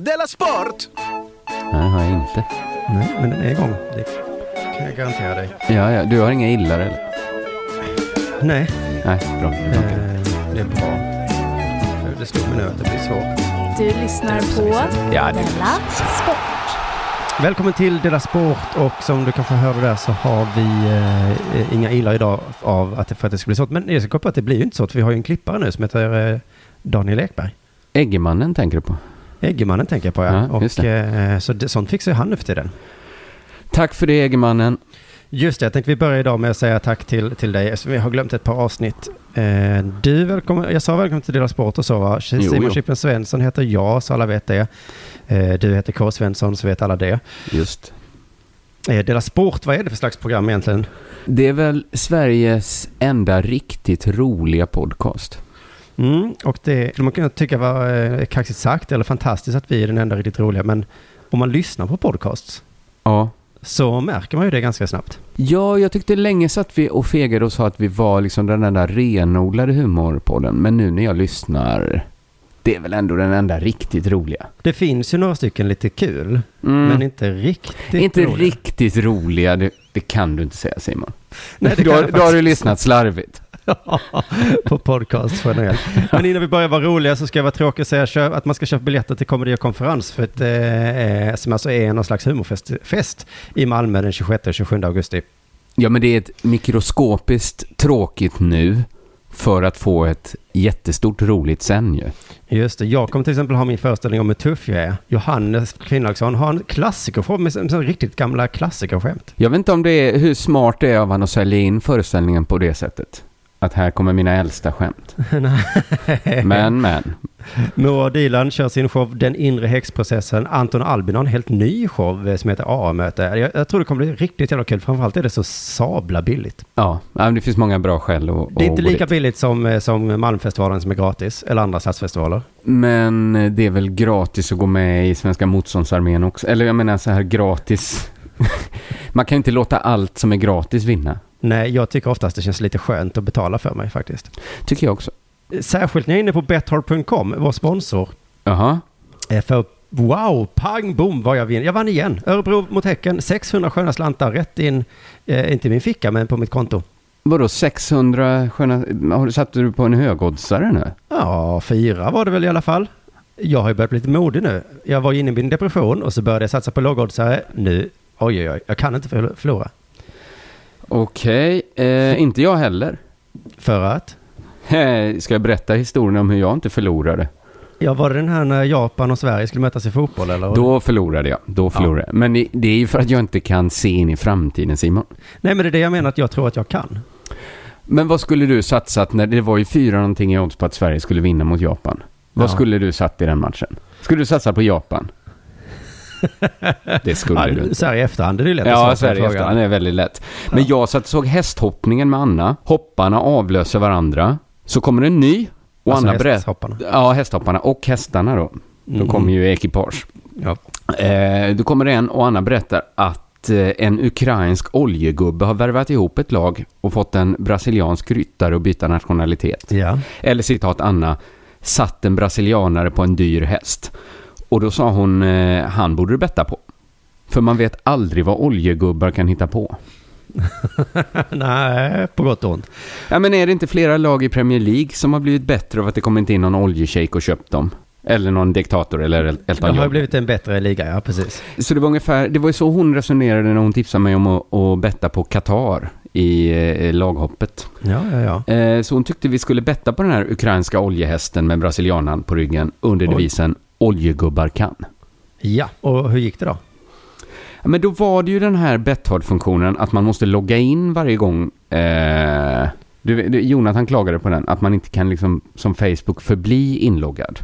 Della Sport! Nej, har jag inte. Nej, men den är igång. Det kan jag garantera dig. Ja, ja. Du har inga illar eller? Nej, Nej, bra. eh, det är bra. Det slog mig nu att det blir svårt. Du lyssnar på Ja, det Della Sport. Välkommen till Dela Sport och som du kanske hörde där så har vi eh, inga illar idag av att det, för att det ska bli svårt. Men jag ska komma på att det blir ju inte så. För vi har ju en klippare nu som heter eh, Daniel Ekberg. Äggemannen tänker du på. Äggemannen tänker jag på ja. Ja, och, eh, så det, sånt fixar ju han nu för tiden. Tack för det, Äggemannen. Just det, jag tänkte vi börjar idag med att säga tack till, till dig. eftersom Vi har glömt ett par avsnitt. Eh, du, välkommen, jag sa välkommen till Dela Sport och så va? Simon jo. Chippen Svensson heter jag, så alla vet det. Eh, du heter K. Svensson, så vet alla det. Just. Eh, Dela Sport, vad är det för slags program egentligen? Det är väl Sveriges enda riktigt roliga podcast. Mm, och det skulle man kunna tycka var eh, kaxigt sagt eller fantastiskt att vi är den enda riktigt roliga. Men om man lyssnar på podcasts Ja. så märker man ju det ganska snabbt. Ja, jag tyckte länge satt vi och fegade och sa att vi var liksom den enda renodlade humorpodden. Men nu när jag lyssnar, det är väl ändå den enda riktigt roliga. Det finns ju några stycken lite kul, Mm. men inte riktigt inte roliga. riktigt roliga, det, det kan du inte säga Simon. Nej, det då, då har du lyssnat slarvigt. på podcast generellt. Men innan vi börjar vara roliga så ska jag vara tråkig och säga att man ska köpa biljetter till Komedi och konferens för att, eh, som alltså är någon slags humorfest fest i Malmö den 26 och 27 augusti. Ja, men det är ett mikroskopiskt tråkigt nu för att få ett jättestort roligt sen ju. Just det, jag kommer till exempel ha min föreställning om hur tuff jag är. Johannes Finnlaugsson har en klassikershow med sån riktigt gamla klassikerskämt. Jag vet inte om det är hur smart det är av han att sälja in föreställningen på det sättet. Att här kommer mina äldsta skämt. Men, men. Moa Dilan kör sin show Den inre häxprocessen. Anton Albin har en helt ny show eh, som heter A-möte. Jag, jag tror det kommer bli riktigt jävla kul. Framförallt är det så sabla billigt. Ja, det finns många bra skäl att Det är inte lika dit. billigt som, eh, som Malmfestivalen som är gratis. Eller andra stadsfestivaler. Men det är väl gratis att gå med i Svenska motståndsarmén också. Eller jag menar så här gratis. Man kan inte låta allt som är gratis vinna. Nej, jag tycker oftast det känns lite skönt att betala för mig faktiskt. Tycker jag också. Särskilt när jag är inne på betthard.com, vår sponsor. Jaha. Eh, För wow, pang bom vad jag vinner. Jag vann igen. Örebro mot Häcken, 600 sköna slantar rätt in, eh, inte i min ficka men på mitt konto. Vadå 600 sköna... Har du på en högoddsare nu? Ja, fyra var det väl i alla fall. Jag har ju börjat bli lite modig nu. Jag var inne i min depression och så började jag satsa på lågoddsare. Nu, oj oj oj, jag kan inte förl- förlora. Okej, eh, inte jag heller. För att? Eh, Ska jag berätta historien om hur jag inte förlorade? Ja, var det den här när Japan och Sverige skulle mötas i fotboll eller? Då förlorade jag. Då förlorade jag. Men det, det är ju för att jag inte kan se in i framtiden, Simon. Nej, men det är det jag menar att jag tror att jag kan. Men vad skulle du satsat när det var ju fyra någonting i odds på att Sverige skulle vinna mot Japan? Vad Ja. skulle du satt i den matchen? Skulle du satsa på Japan? Det skulle du Ja, inte. så här i efterhand är det ju lätt att Ja, på Sverige frågan. efterhand är väldigt lätt. Men jag satt och såg hästhoppningen med Anna. Hopparna avlöser varandra. Så kommer en ny. Och Alltså Anna berättar... hästhopparna. Ja, hästhopparna och hästarna då. Då Mm. kommer ju ekipage. Ja. Eh, då kommer det en och Anna berättar att eh, en ukrainsk oljegubbe har värvat ihop ett lag och fått en brasiliansk ryttare att byta nationalitet. ja. Eller citat Anna, satt en brasilianare på en dyr häst. Och då sa hon, eh, han borde du betta på. För man vet aldrig vad oljegubbar kan hitta på. Nej, på gott och ont. Ja, men är det inte flera lag i Premier League som har blivit bättre av att det kommit in någon oljeshejk och köpt dem? Eller någon diktator eller El- Det Elton har ju John. blivit en bättre liga, ja precis. Så det var ungefär, det var ju så hon resonerade när hon tipsade mig om att, att betta på Qatar i eh, laghoppet. Ja, ja, ja. Eh, så hon tyckte vi skulle betta på den här ukrainska oljehästen med brasilianan på ryggen under devisen oljegubbar kan. Ja, och hur gick det då? Men då var det ju den här Betthard-funktionen att man måste logga in varje gång. Eh, du, du, Jonathan klagade på den, att man inte kan liksom som Facebook förbli inloggad.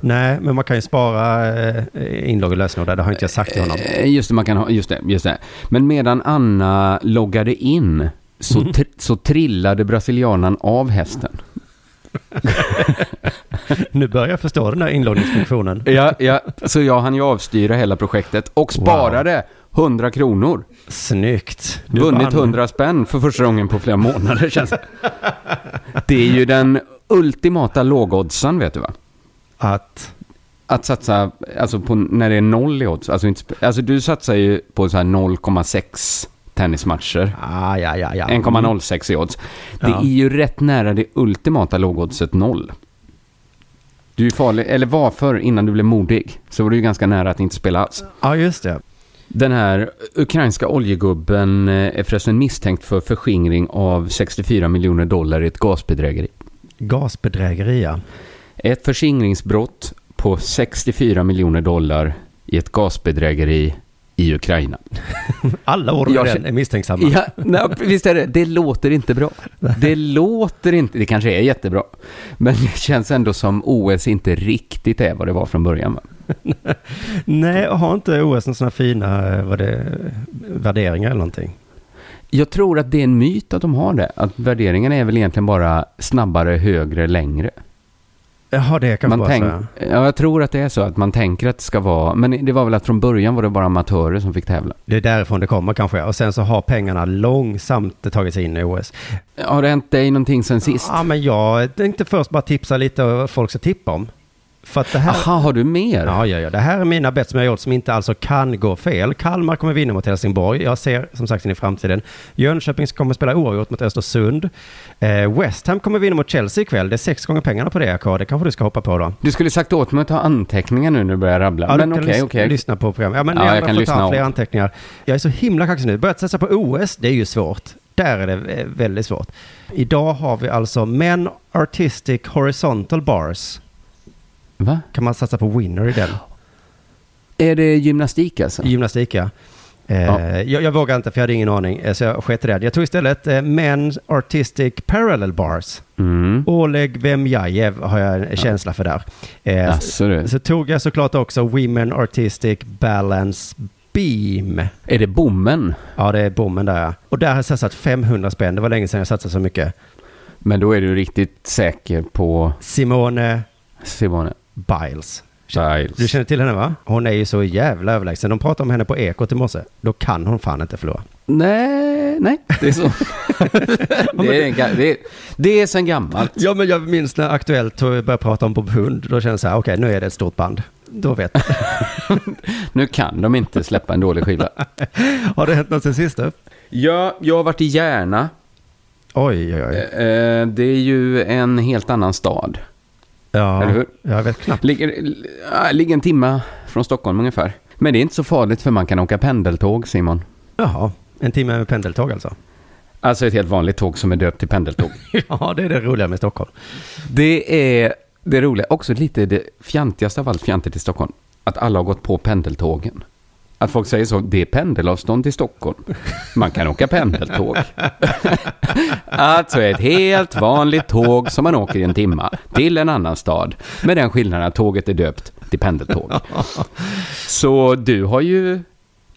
Nej, men man kan ju spara eh, inlogg och lösenord där. Det har inte jag sagt till honom. Eh, Just det, man kan ha, just det, just det. Men medan Anna loggade in så, Mm. tr- så trillade brasilianan av hästen. Nu börjar jag förstå den här inloggningsfunktionen. Ja, ja, så jag hann ju avstyra hela projektet och sparade 100 kronor. Snyggt. Du Vunnit vann. 100 spänn för första gången på flera månader känns det. Det är ju den ultimata lågoddsaren vet du va? Att att satsa, alltså på, när det är noll i odds. Alltså, inte, alltså du satsar ju på så här 0,6 tennismatcher. Ah, ja, ja, ja. 1,06 i odds. Det är ju rätt nära det ultimata lågoddset noll. Du är farlig, eller var för innan du blev modig, så var du ju ganska nära att inte spela alls. Ja, just det. Den här ukrainska oljegubben eh, är förresten misstänkt för förskingring av 64 miljoner dollar i ett gasbedrägeri. Gasbedrägeri, ja. Ett förskingringsbrott på 64 miljoner dollar i ett gasbedrägeri i Ukraina. Alla känner- är misstänksamma. Ja, nej, visst är det. Det låter inte bra. Det låter inte, det kanske är jättebra. Men det känns ändå som OS inte riktigt är vad det var från början. Va? Nej, har inte OS några sådana fina eh, vad det, värderingar eller någonting? Jag tror att det är en myt att de har det. Att värderingen är väl egentligen bara snabbare, högre, längre. Jaha, det kan Man vara tänk, så. ja, jag tror att det är så att man tänker att det ska vara, men det var väl att från början var det bara amatörer som fick tävla. Det är därifrån det kommer kanske. Och sen så har pengarna långsamt tagit sig in i OS. Har det hänt dig någonting sen sist? Ja, men jag tänkte först bara tipsa lite vad folk ska tippa om. För att det här... Aha, har du mer? Ja, ja, ja. Det här är mina bett som jag har gjort som inte alltså kan gå fel. Kalmar kommer vinna mot Helsingborg. Jag ser som sagt in i framtiden. Jönköping kommer spela oavgjort mot Östersund. Eh, West Ham kommer vinna mot Chelsea ikväll. Det är sex gånger pengarna på det, AK. Det kanske du ska hoppa på då. Du skulle sagt åt mig att ta anteckningar nu när du börjar rabbla. Ja, men kan okej, lys- okej. lyssna på programmet. Ja, men Ja, jag, kan lyssna fler anteckningar. Jag är så himla kaxig nu. Börjat satsa på OS, det är ju svårt. Där är det eh, väldigt svårt. Idag har vi alltså Men Artistic Horizontal Bars. Va? Kan man satsa på winner i den? Är det gymnastik alltså? Gymnastik, ja. Eh, Ja. jag, jag vågar inte för jag hade ingen aning, eh, så jag sket i det. Jag tog istället eh, Men Artistic Parallel Bars. Mm. Oleg Vemjajev har jag en känsla för där. Eh, Alltså, du. Så tog jag såklart också Women Artistic Balance Beam. Är det bommen? Ja, det är bommen där ja. Och där har jag satsat 500 spänn. Det var länge sedan jag satsade så mycket. Men då är du riktigt säker på Simone Simone Biles. Biles. Du känner till henne va? Hon är ju så jävla överlägsen. De pratade om henne på Ekot i morse. Då kan hon fan inte förlora. Nej, nej, det är så. det, är, en det, är, det är sen gammalt. Ja, men jag minns när Aktuellt började prata om Bob Hund. Då kände jag så här, okej, nu är det ett stort band. Då vet jag. Nu kan de inte släppa en dålig skiva. Har det hänt något sen sist? Ja, jag har varit i Järna. Oj, oj, oj. Eh, Det är ju en helt annan stad. Ja, Eller hur? jag vet knappt. Ligger, ligger en timme från Stockholm ungefär. Men det är inte så farligt för man kan åka pendeltåg, Simon. Jaha, en timme med pendeltåg alltså. Alltså ett helt vanligt tåg som är döpt till pendeltåg. Ja, det är det roliga med Stockholm. Det är det roliga, också lite det fjantigaste av allt fjantigt i Stockholm. Att alla har gått på pendeltågen. Att folk säger så, det är pendelavstånd till Stockholm. Man kan åka pendeltåg. alltså ett helt vanligt tåg som man åker i en timma till en annan stad. Med den skillnaden att tåget är döpt till pendeltåg. Så du har ju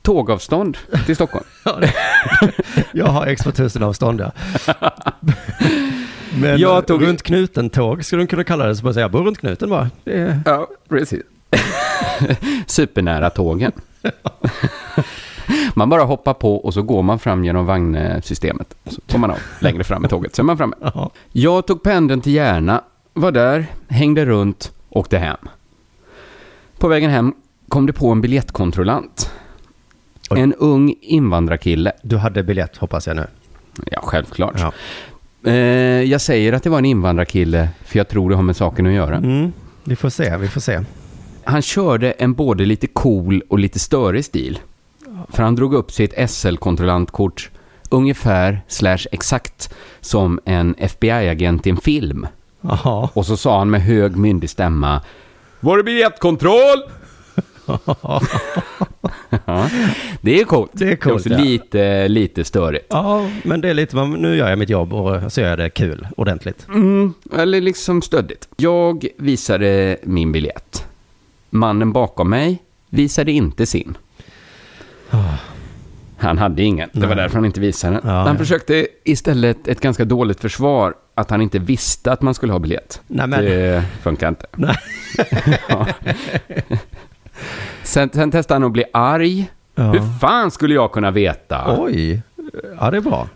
tågavstånd till Stockholm. Jag har X 2000 avstånd, ja. Men Jag tog- runt knuten-tåg skulle de kunna kalla det. Så bara säga, jag bor runt knuten bara. Är... Ja, precis. Supernära tågen. Man bara hoppar på och så går man fram genom vagnsystemet. Så går man av längre fram i tåget, så är man framme. Ja. Jag tog pendeln till Järna, var där, hängde runt, åkte hem. På vägen hem kom det på en biljettkontrollant. Oj. En ung invandrarkille. Du hade biljett hoppas jag nu. Ja, självklart. Ja. Eh, jag säger att det var en invandrarkille, för jag tror det har med saken att göra. Mm, vi får se, vi får se. Han körde en både lite cool och lite störig stil. För han drog upp sitt SL-kontrollantkort ungefär slash exakt som en FBI-agent i en film. Jaha. Och så sa han med hög myndig stämma Var det biljettkontroll? ja, det är coolt. Det är coolt, också ja. lite, lite störigt. Ja, men det är lite, nu gör jag mitt jobb och så gör jag det kul, ordentligt. Mm, eller liksom stöddigt. Jag visade min biljett. Mannen bakom mig visade inte sin. Han hade ingen. Det var därför han inte visade den. Ja, han ja. försökte istället ett ganska dåligt försvar att han inte visste att man skulle ha biljett. Nej, men, Det funkar inte. Ja. sen, sen testade han att bli arg. Hur fan skulle jag kunna veta? Oj, ja det är bra.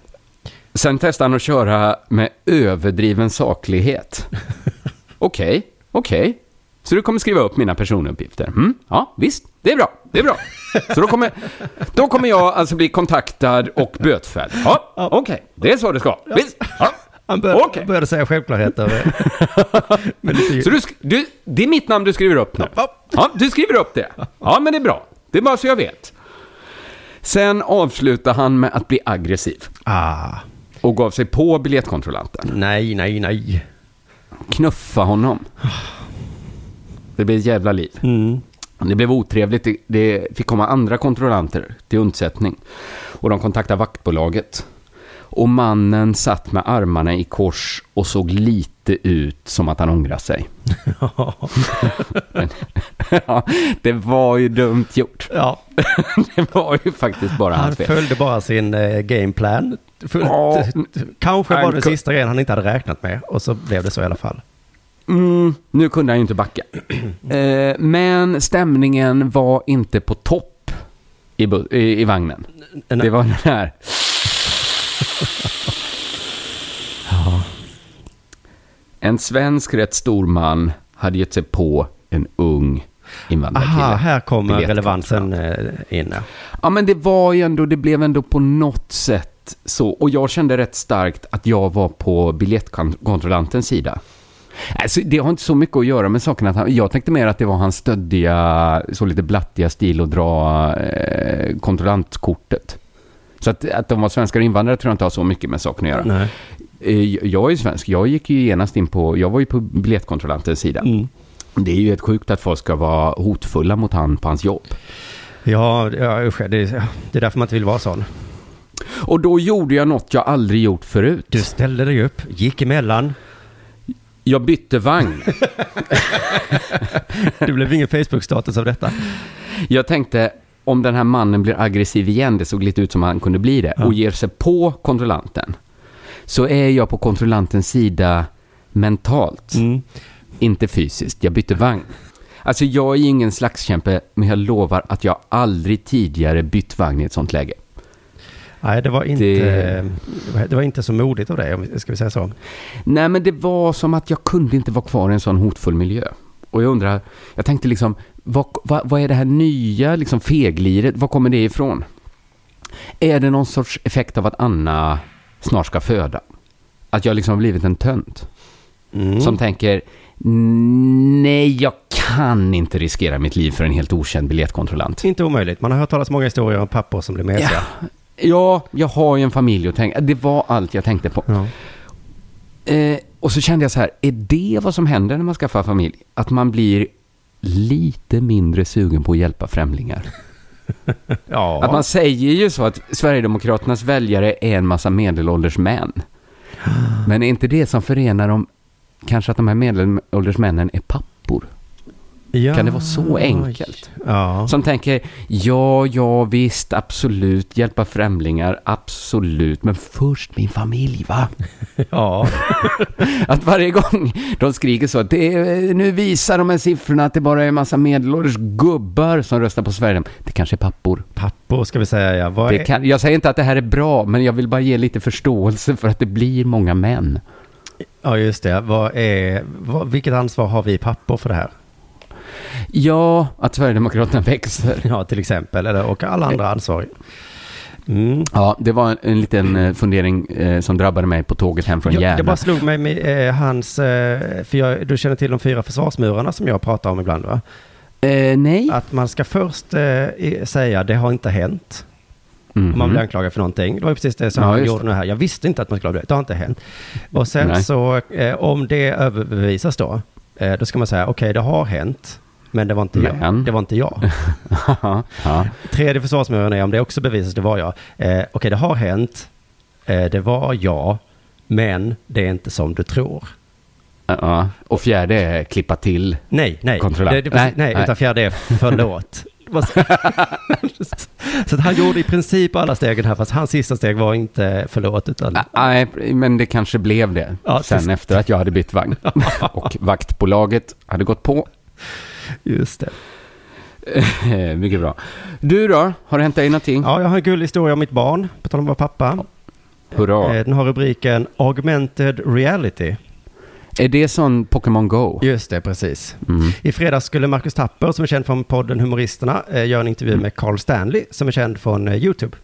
Sen testade han att köra med överdriven saklighet. Okej, okej. Så du kommer skriva upp mina personuppgifter? Mm, ja, visst. Det är bra. Det är bra. Så då kommer, då kommer jag alltså bli kontaktad och bötfälld. Ja, okej. Okay. Det är så det ska. Visst. Ja. Han bör, okay. började säga självklarheter. men så du, du, det är mitt namn du skriver upp nu? Ja, du skriver upp det. Ja, men det är bra. Det är bara så jag vet. Sen avslutar han med att bli aggressiv. Ah. Och gav sig på biljettkontrollanten. Nej, nej, nej. Knuffa honom. Det blev ett jävla liv. Mm. Det blev otrevligt. Det fick komma andra kontrollanter till undsättning. Och de kontaktade vaktbolaget. Och mannen satt med armarna i kors och såg lite ut som att han ångrade sig. ja, det var ju dumt gjort. Ja. det var ju faktiskt bara han hans fel. Han följde bara sin eh, gameplan. Ja, Kanske var det sista grejen han inte hade räknat med och så blev det så i alla fall. Mm, nu kunde han ju inte backa. eh, men stämningen var inte på topp i, i, i vagnen. Det var den här... ja. En svensk rätt stor man hade gett sig på en ung invandrarkille. Aha, här kommer relevansen eh, in. Ja, men det var ju ändå, det blev ändå på något sätt så. Och jag kände rätt starkt att jag var på biljettkontrollantens sida. Alltså, det har inte så mycket att göra med saken att han, jag tänkte mer att det var hans stöddiga, så lite blattiga stil att dra eh, kontrollantkortet. Så att, att de var svenskar och invandrare tror jag inte har så mycket med saken att göra. Nej. Eh, jag är ju svensk, jag gick ju genast in på, jag var ju på biljettkontrollantens sida. Mm. Det är ju ett sjukt att folk ska vara hotfulla mot han på hans jobb. Ja, ja usch, det, är, det är därför man inte vill vara sån. Och då gjorde jag något jag aldrig gjort förut. Du ställde dig upp, gick emellan. Jag bytte vagn. det blev ingen Facebook-status av detta. Jag tänkte, om den här mannen blir aggressiv igen, det såg lite ut som han kunde bli det, ja. och ger sig på kontrollanten, så är jag på kontrollantens sida mentalt. Mm. Inte fysiskt. Jag bytte vagn. Alltså jag är ingen slagskämpe, men jag lovar att jag aldrig tidigare bytt vagn i ett sånt läge. Nej, det var inte, det... det var inte så modigt av dig, ska vi säga så. Nej, men det var som att jag kunde inte vara kvar i en sån hotfull miljö. Och jag undrar, jag tänkte liksom, vad, vad, vad är det här nya liksom fegliret, var kommer det ifrån? Är det någon sorts effekt av att Anna snart ska föda? Att jag liksom har blivit en tönt? Mm. Som tänker, nej, jag kan inte riskera mitt liv för en helt okänd biljettkontrollant. Inte omöjligt. Man har hört talas många historier om pappor som blir mesiga. Ja, ja, jag har ju en familj att tänka. Det var allt jag tänkte på. Ja. Eh, och så kände jag så här, är det vad som händer när man skaffar familj? Att man blir lite mindre sugen på att hjälpa främlingar. ja. Att man säger ju så att Sverigedemokraternas väljare är en massa medelålders män. Men är inte det som förenar dem, kanske att de här medelålders männen är pappor? Ja. Kan det vara så enkelt? Ja. Som tänker, ja, ja, visst, absolut, hjälpa främlingar, absolut, men först min familj, va? Ja. att varje gång de skriker så, det är, nu visar de här siffrorna att det bara är en massa medelålders gubbar som röstar på Sverige. Det kanske är pappor. Pappor ska vi säga, ja. Vad är... kan, jag säger inte att det här är bra, men jag vill bara ge lite förståelse för att det blir många män. Ja, just det. Vad är, vad, vilket ansvar har vi pappor för det här? Ja, att Sverigedemokraterna växer. Ja, till exempel. Eller, och alla andra ansvariga. Mm. Ja, det var en, en liten eh, fundering eh, som drabbade mig på tåget hem från Järna. Det bara slog mig med eh, hans, eh, för jag, du känner till de fyra försvarsmurarna som jag pratar om ibland va? Eh, nej. Att man ska först eh, säga det har inte hänt. Mm -hmm. Man blir anklagad för någonting. Det var precis det som ja, han gjorde nu här. Jag visste inte att man skulle bli det. Det har inte hänt. Och sen nej. så, om det överbevisas då, då ska man säga okej, okay, det har hänt. Men det var inte men. jag. Det var inte jag. ja. Tredje försvarsmuren är om det också bevisas, det var jag. Eh, Okej, okay, det har hänt. Eh, det var jag. Men det är inte som du tror. Uh-uh. Och fjärde är klippa till Nej, nej. Det, det, nej, nej, utan fjärde är förlåt. så att han gjorde i princip alla stegen här, fast hans sista steg var inte förlåt, utan... Nej, men det kanske blev det ja, sen till... efter att jag hade bytt vagn. och vaktbolaget hade gått på Just det. Mycket bra. Du då? Har det hänt dig någonting? Ja, jag har en gullig historia om mitt barn, på tal om vår pappa. Hurra. Eh, den har rubriken Augmented Reality. Är det sån Pokémon Go? Just det, precis. Mm. I fredags skulle Marcus Tapper, som är känd från podden Humoristerna, eh, göra en intervju med Carl Stanley, som är känd från eh, YouTube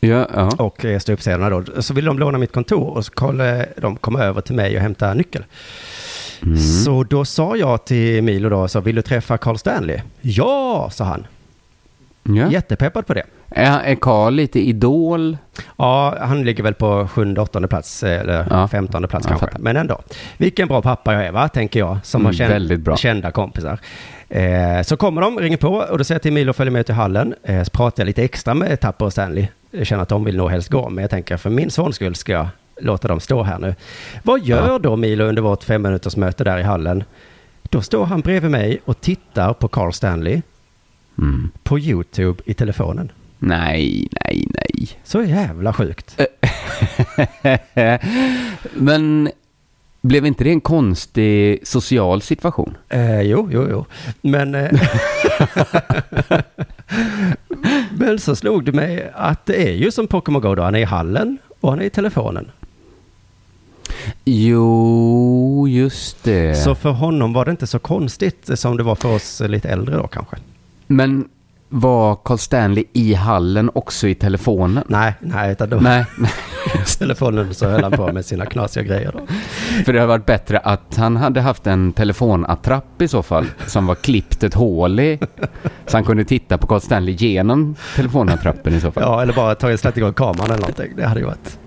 Ja, ja. och eh, ståuppscenerna då. Så ville de låna mitt kontor och så skulle de komma över till mig och hämta nyckel. Mm. Så då sa jag till Milo då, så vill du träffa Carl Stanley? Ja, sa han. ja. Jättepeppad på det. Är, är Carl lite idol? Ja, han ligger väl på sjunde, åttonde plats, eh, eller Ja. femtonde plats Ja, kanske. Men ändå. Vilken bra pappa jag är, va? Tänker jag, som Mm, har väldigt bra. kända kompisar. Eh, så kommer de, ringer på och då säger jag till Milo följa med till hallen. Eh, så pratar jag lite extra med Tapper och Stanley. Jag känner att de vill nog helst gå, men jag tänker för min sons skull ska jag låta dem stå här nu. Vad gör Ja. då Milo under vårt fem minuters möte där i hallen? Då står han bredvid mig och tittar på Carl Stanley Mm. på YouTube i telefonen. Nej, nej, nej. Så jävla sjukt. Men blev inte det en konstig social situation? Eh, jo, jo, jo. Men, eh, men så slog det mig att det är ju som Pokémon Go då. Han är i hallen och han är i telefonen. Jo, just det. Så för honom var det inte så konstigt som det var för oss lite äldre då kanske. Men var Carl Stanley i hallen också i telefonen? Nej, nej, utan då Nej, telefonen så höll han på med sina knasiga grejer då. för det hade varit bättre att han hade haft en telefonattrapp i så fall, som var klippt ett hål i, så han kunde titta på Carl Stanley genom telefonattrappen i så fall. Ja, eller bara tagit slätt igång kameran eller någonting. Det hade ju varit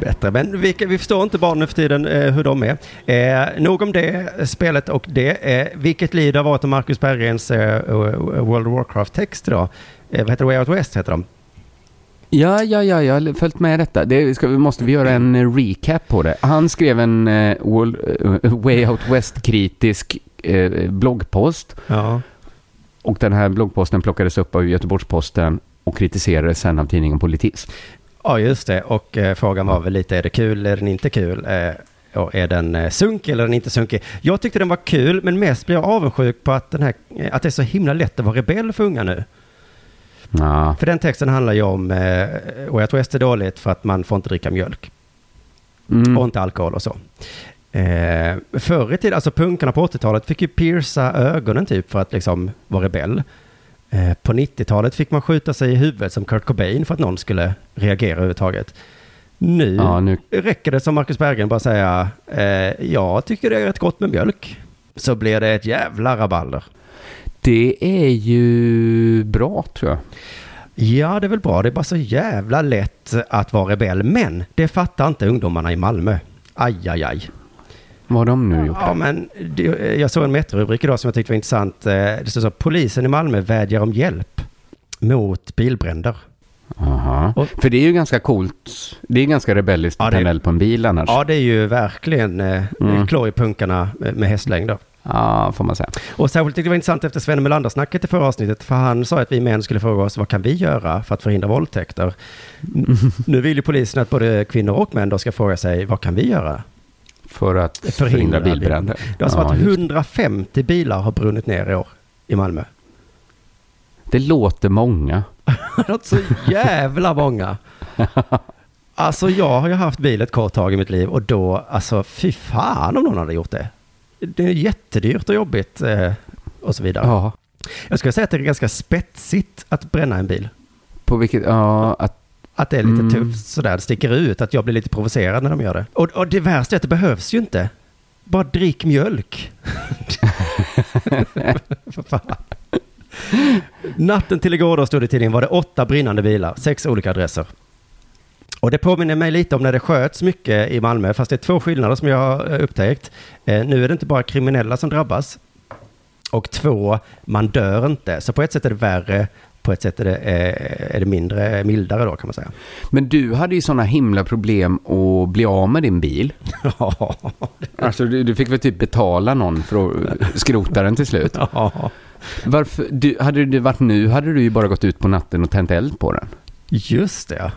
bättre. Men vi, vi förstår inte barn nu för tiden eh, hur de är. Eh, nog om det spelet och det. Eh, vilket liv det har varit om Marcus Berggrens eh, World of Warcraft-text idag. Eh, vad heter det? Way Out West heter de. Ja, ja, ja, jag har följt med detta. Det ska, måste vi göra en recap på det. Han skrev en eh, World, eh, Way Out West-kritisk eh, bloggpost Ja. och den här bloggposten plockades upp av Göteborgs-Posten och kritiserades sen av tidningen Politism. Ja, just det. Och eh, frågan var väl lite, är det kul, den inte kul? Eh, och är den eh, sunkig eller är den inte sunkig? Jag tyckte den var kul, men mest blev jag avundsjuk på att, den här, eh, att det är så himla lätt att vara rebell för unga nu. Ja, För den texten handlar ju om, eh, Way Out West är dåligt för att man får inte dricka mjölk. mm. och inte alkohol och så. Eh, förr i tiden, alltså punkarna på 80-talet fick ju pierca ögonen typ för att liksom vara rebell. Eh, på 90-talet fick man skjuta sig i huvudet som Kurt Cobain för att någon skulle reagera överhuvudtaget. Nu ja, nu räcker det som Marcus Berggren bara säga, eh, jag tycker det är rätt gott med mjölk. Så blir det ett jävla rabalder. Det är ju bra tror jag. Ja, det är väl bra. Det är bara så jävla lätt att vara rebell. Men det fattar inte ungdomarna i Malmö. Aj, aj, aj. Vad har de nu gjort? Ja, men jag såg en Metro-rubrik idag som jag tyckte var intressant. Eh, Det står så polisen i Malmö vädjar om hjälp mot bilbränder. Aha. Och- För det är ju ganska coolt. Det är ganska rebelliskt Ja, att tända eld på en bil annars. Ja, det är ju verkligen eh, Mm. klå i punkarna med, hästlängder. Ja, får man säga. Och särskilt tyckte det var intressant efter Sven Melander-snacket i förra avsnittet, för han sa att vi män skulle fråga oss vad kan vi göra för att förhindra våldtäkter? Nu vill ju polisen att både kvinnor och män då ska fråga sig vad kan vi göra? För att Förhindra förhindra bilbränder. Det har alltså Ja, varit just. 150 bilar har brunnit ner i år i Malmö. Det låter många. Det varit så jävla många. Alltså jag har ju haft bil ett kort tag i mitt liv och då, alltså fy fan om någon hade gjort det. Det är jättedyrt och jobbigt eh, och så vidare. Ja. Jag skulle säga att det är ganska spetsigt att bränna en bil. På vilket, ja, att, Att det är lite Mm. tufft sådär, det sticker ut, att jag blir lite provocerad när de gör det. Och, och det värsta är att det behövs ju inte. Bara drick mjölk. Natten till igår då stod det i tidningen var det åtta brinnande bilar, sex olika adresser. Och det påminner mig lite om när det sköts mycket i Malmö, fast det är två skillnader som jag har eh, upptäckt. Eh, nu är det inte bara kriminella som drabbas. Och två, man dör inte. Så på ett sätt är det värre, på ett sätt är det, eh, är det mindre, mildare då kan man säga. men du hade ju sådana himla problem att bli av med din bil. Ja, Alltså du, du fick väl typ betala någon för att skrota den till slut. ja. Varför, du, hade det varit nu hade du ju bara gått ut på natten och tänt eld på den. just det.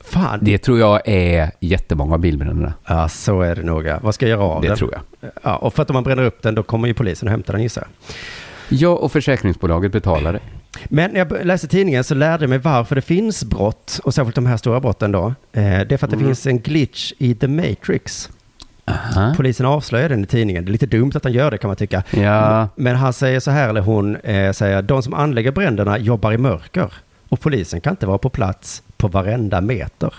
Fan, Det tror jag är jättemånga av bilbränderna. ja så är det nog. Vad ska jag göra av Det den? tror jag. Ja, och för att om man bränner upp den då kommer ju polisen och hämtar den gissar jag. Ja, och försäkringsbolaget betalar det. Men när jag läste tidningen så lärde jag mig varför det finns brott, och särskilt de här stora brotten då. Eh, det är för att det Mm. finns en glitch i The Matrix. Aha. Polisen avslöjar den i tidningen. Det är lite dumt att han gör det kan man tycka. Ja, Men han säger så här, eller hon eh, säger, de som anlägger bränderna jobbar i mörker. Och polisen kan inte vara på plats på varenda meter.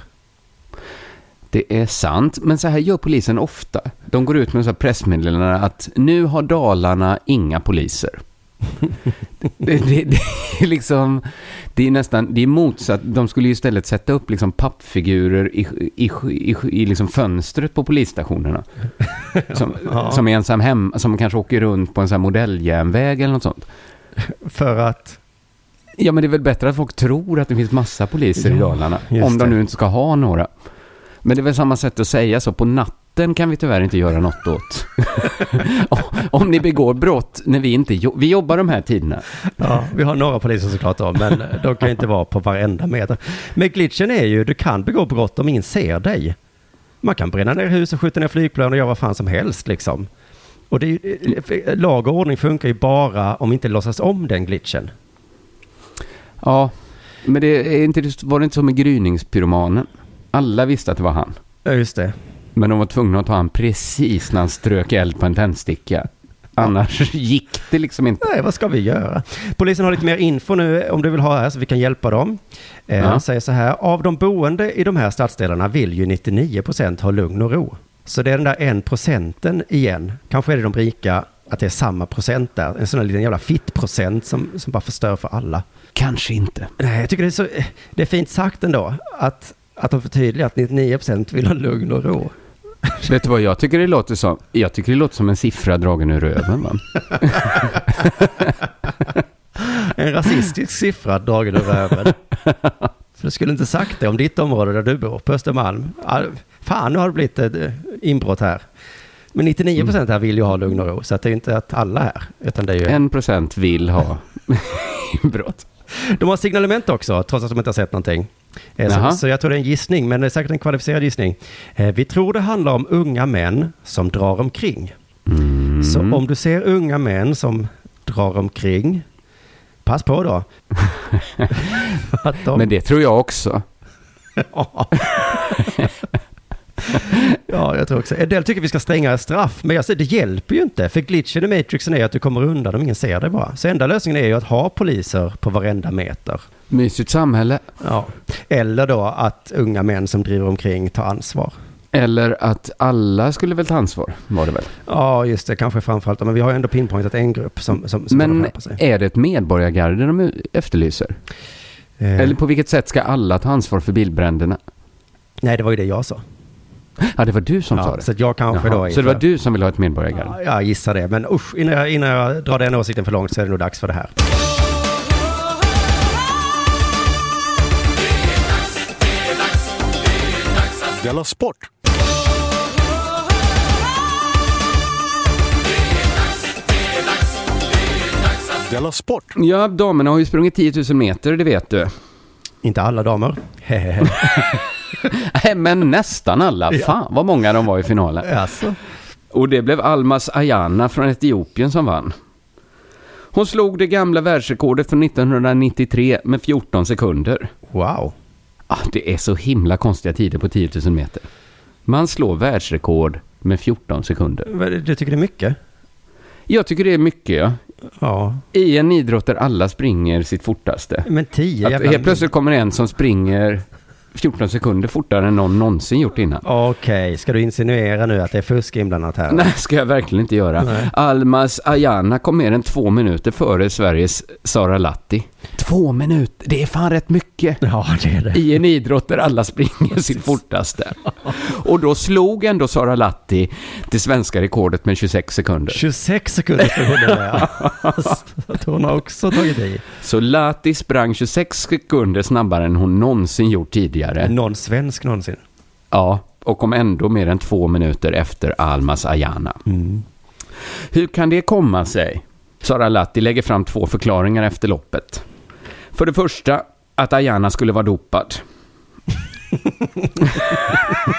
det är sant. Men så här gör polisen ofta. De går ut med så pressmeddelanden att nu har Dalarna inga poliser. Det, det, det är liksom, det är nästan, det är motsatt. De skulle ju istället sätta upp liksom pappfigurer i, i, i, i liksom fönstret på polisstationerna. Som, Ja. som är ensam hem, som kanske åker runt på en sån här modelljärnväg eller något sånt. För att, Ja, men det är väl bättre att folk tror att det finns massa poliser i Ja, Dalarna. just Om de nu inte ska ha några. Men det är väl samma sätt att säga så. På natten kan vi tyvärr inte göra något åt. Om ni begår brott när vi inte jo- Vi jobbar de här tiderna. ja, vi har några poliser såklart då, men de kan inte vara på varenda meter. Men glitchen är ju, du kan begå brott om ingen ser dig. Man kan bränna ner hus och skjuta ner flygplan och göra vad fan som helst liksom. Och det är ju, lag och ordning funkar ju bara om inte låtsas om den glitchen. Ja, men det är inte, var det inte så med gryningspyromanen? Alla visste att det var han. Ja, just det. Men de var tvungna att ta han precis när han strök eld på en tändsticka. Annars gick det liksom inte. Nej, vad ska vi göra? Polisen har lite mer info nu om du vill ha här så vi kan hjälpa dem. Eh, Ja. Han säger så här, av de boende i de här stadsdelarna vill ju 99% ha lugn och ro. Så det är den där en procenten igen. Kanske är det de rika, att det är samma procent där. En sån där liten jävla fittprocent som, som bara förstör för alla. Kanske inte. Nej, jag tycker det är så, eh, det är fint sagt ändå. Att, att de förtydligar att 99% vill ha lugn och ro. Vet du vad jag tycker det låter som? Jag tycker det låter som en siffra dragen ur röven. Va? En rasistisk siffra dragen ur röven. För du skulle inte sagt det om ditt område där du bor, på Östermalm. Fan, nu har det blivit ett eh, inbrott här. Men 99 procent här vill ju ha lugn och ro, så det är inte att alla här, utan det är ju... En procent vill ha inbrott. De har signalement också, trots att de inte har sett någonting. Eh. Så, så jag tror det är en gissning, men det är säkert en kvalificerad gissning. Eh, Vi tror det handlar om unga män som drar omkring. Mm. Så om du ser unga män som drar omkring, pass på då. de... Men det tror jag också. Ja. ja, jag tror också. En del tycker vi ska ha strängare straff, men jag säger det hjälper ju inte. För glitchen i Matrixen är att du kommer undan om ingen ser dig bara. Så enda lösningen är ju att ha poliser på varenda meter. Mysigt samhälle. Ja. Eller då att unga män som driver omkring tar ansvar. Eller att alla skulle väl ta ansvar, var det väl? Ja, just det, kanske framförallt. Men vi har ju ändå pinpointat en grupp som, som, som Men är det ett medborgargarde de efterlyser? Eh, Eller på vilket sätt ska alla ta ansvar för bilbränderna? Nej, det var ju det jag sa. Ja, det var du som sa Ja, det. så att jag kanske Jaha, då är så det var du som ville ha ett medborgargarde? Ja, jag gissar det. Men usch, innan jag, innan jag drar den åsikten för långt så är det nog dags för det här. Della Sport! Della Sport! Ja, damerna har ju sprungit 10 000 meter, det vet du. Inte alla damer. Nej, Men nästan alla. Fan vad många de var i finalen. Alltså. Och det blev Almas Ayana från Etiopien som vann. Hon slog det gamla världsrekordet från 1993 med 14 sekunder. Wow. Ah, det är så himla konstiga tider på 10 000 meter. Man slår världsrekord med 14 sekunder. Du tycker det är mycket? Jag tycker det är mycket, ja. Ja. I en idrott där alla springer sitt fortaste. Men tio Att jävla... helt plötsligt kommer en som springer 14 sekunder fortare än någon någonsin gjort innan. Okej, ska du insinuera nu att det är fusk inblandat här? Nej, ska jag verkligen inte göra. Nej. Almas Ayana kom mer än två minuter före Sveriges Sara Latti. Två minuter, det är fan rätt mycket. Ja, det är det. I en idrott där alla springer sitt fortaste. Och då slog ändå Sara Latti det svenska rekordet med 26 sekunder. 26 sekunder ska hon. Så att hon har också tagit i. Så Latti sprang 26 sekunder snabbare än hon någonsin gjort tidigare. Någon svensk någonsin. Ja, och kom ändå mer än två minuter efter Almas Ayana. Hur kan det komma sig? Sara Latti lägger fram två förklaringar efter loppet. För det första, att Ayana skulle vara dopad.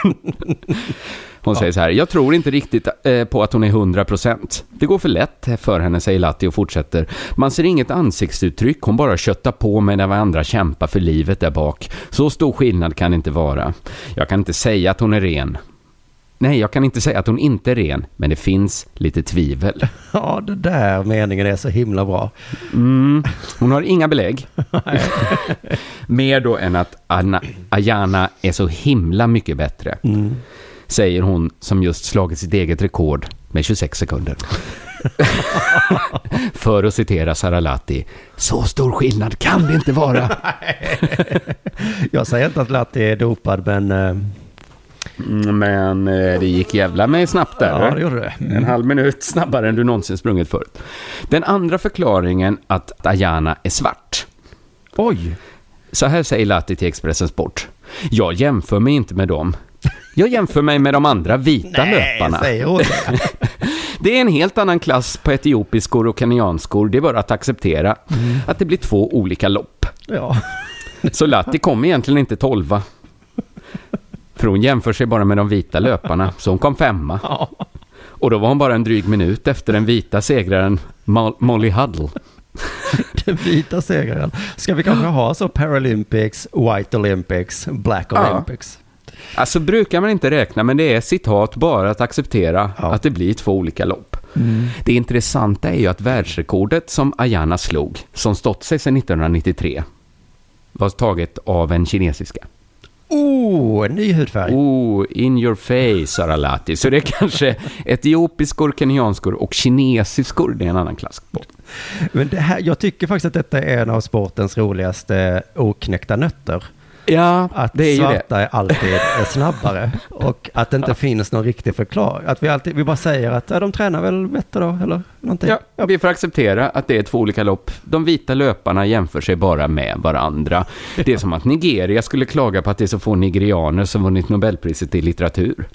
Hon säger så här, jag tror inte riktigt eh, på att hon är 100%. Det går för lätt för henne, säger Latti och fortsätter. Man ser inget ansiktsuttryck, hon bara köttar på medan vi andra kämpar för livet där bak. Så stor skillnad kan det inte vara. Jag kan inte säga att hon är ren. Nej, jag kan inte säga att hon inte är ren, men det finns lite tvivel. Ja, det där meningen är så himla bra. Mm, hon har inga belägg. Mer då än att Anna, Ayana är så himla mycket bättre. Mm. Säger hon som just slagit sitt eget rekord med 26 sekunder. För att citera Sara Latti, så stor skillnad kan det inte vara. Jag säger inte att Latti är dopad, men eh, Mm, Men eh, det gick jävla mig snabbt där. ja, det gjorde det. En halv minut snabbare än du någonsin sprungit förut. Den andra förklaringen att Ayana är svart. Oj! Så här säger Latti till Expressen Sport. Jag jämför mig inte med dem. Jag jämför mig med de andra vita löparna. säger hon det. Det är en helt annan klass på etiopiskor och kenyanskor. Det är bara att acceptera att det blir två olika lopp. Ja. Så Latti kom egentligen inte tolva. För hon jämför sig bara med de vita löparna, så hon kom femma. ja. Och då var hon bara en dryg minut efter den vita segraren Mo- Molly Huddle. Den vita segraren. Ska vi kanske ha så Paralympics, White Olympics, Black Ja. Alltså brukar man inte räkna, men det är citat bara att acceptera Ja. att det blir två olika lopp. Det intressanta är ju att världsrekordet som Ayana slog, som stått sig sedan 1993, var taget av en kinesiska. Oh, en ny hudfärg. Oh, in your face, Sara Lati. Så det är kanske etiopiskor, kenyanskor och kinesiskor, det är en annan klass på. Men det här, jag tycker faktiskt att detta är en av sportens roligaste oknäckta nötter. Ja, Att det är ju det. svarta är alltid är snabbare. Och att det inte finns någon riktig förklaring. Att vi, alltid, vi bara säger att ja, de tränar väl bättre då, eller någonting. Ja, vi får acceptera att det är två olika lopp. De vita löparna jämför sig bara med varandra. Det är som att Nigeria skulle klaga på att det är så få nigerianer som vunnit Nobelpriset i litteratur.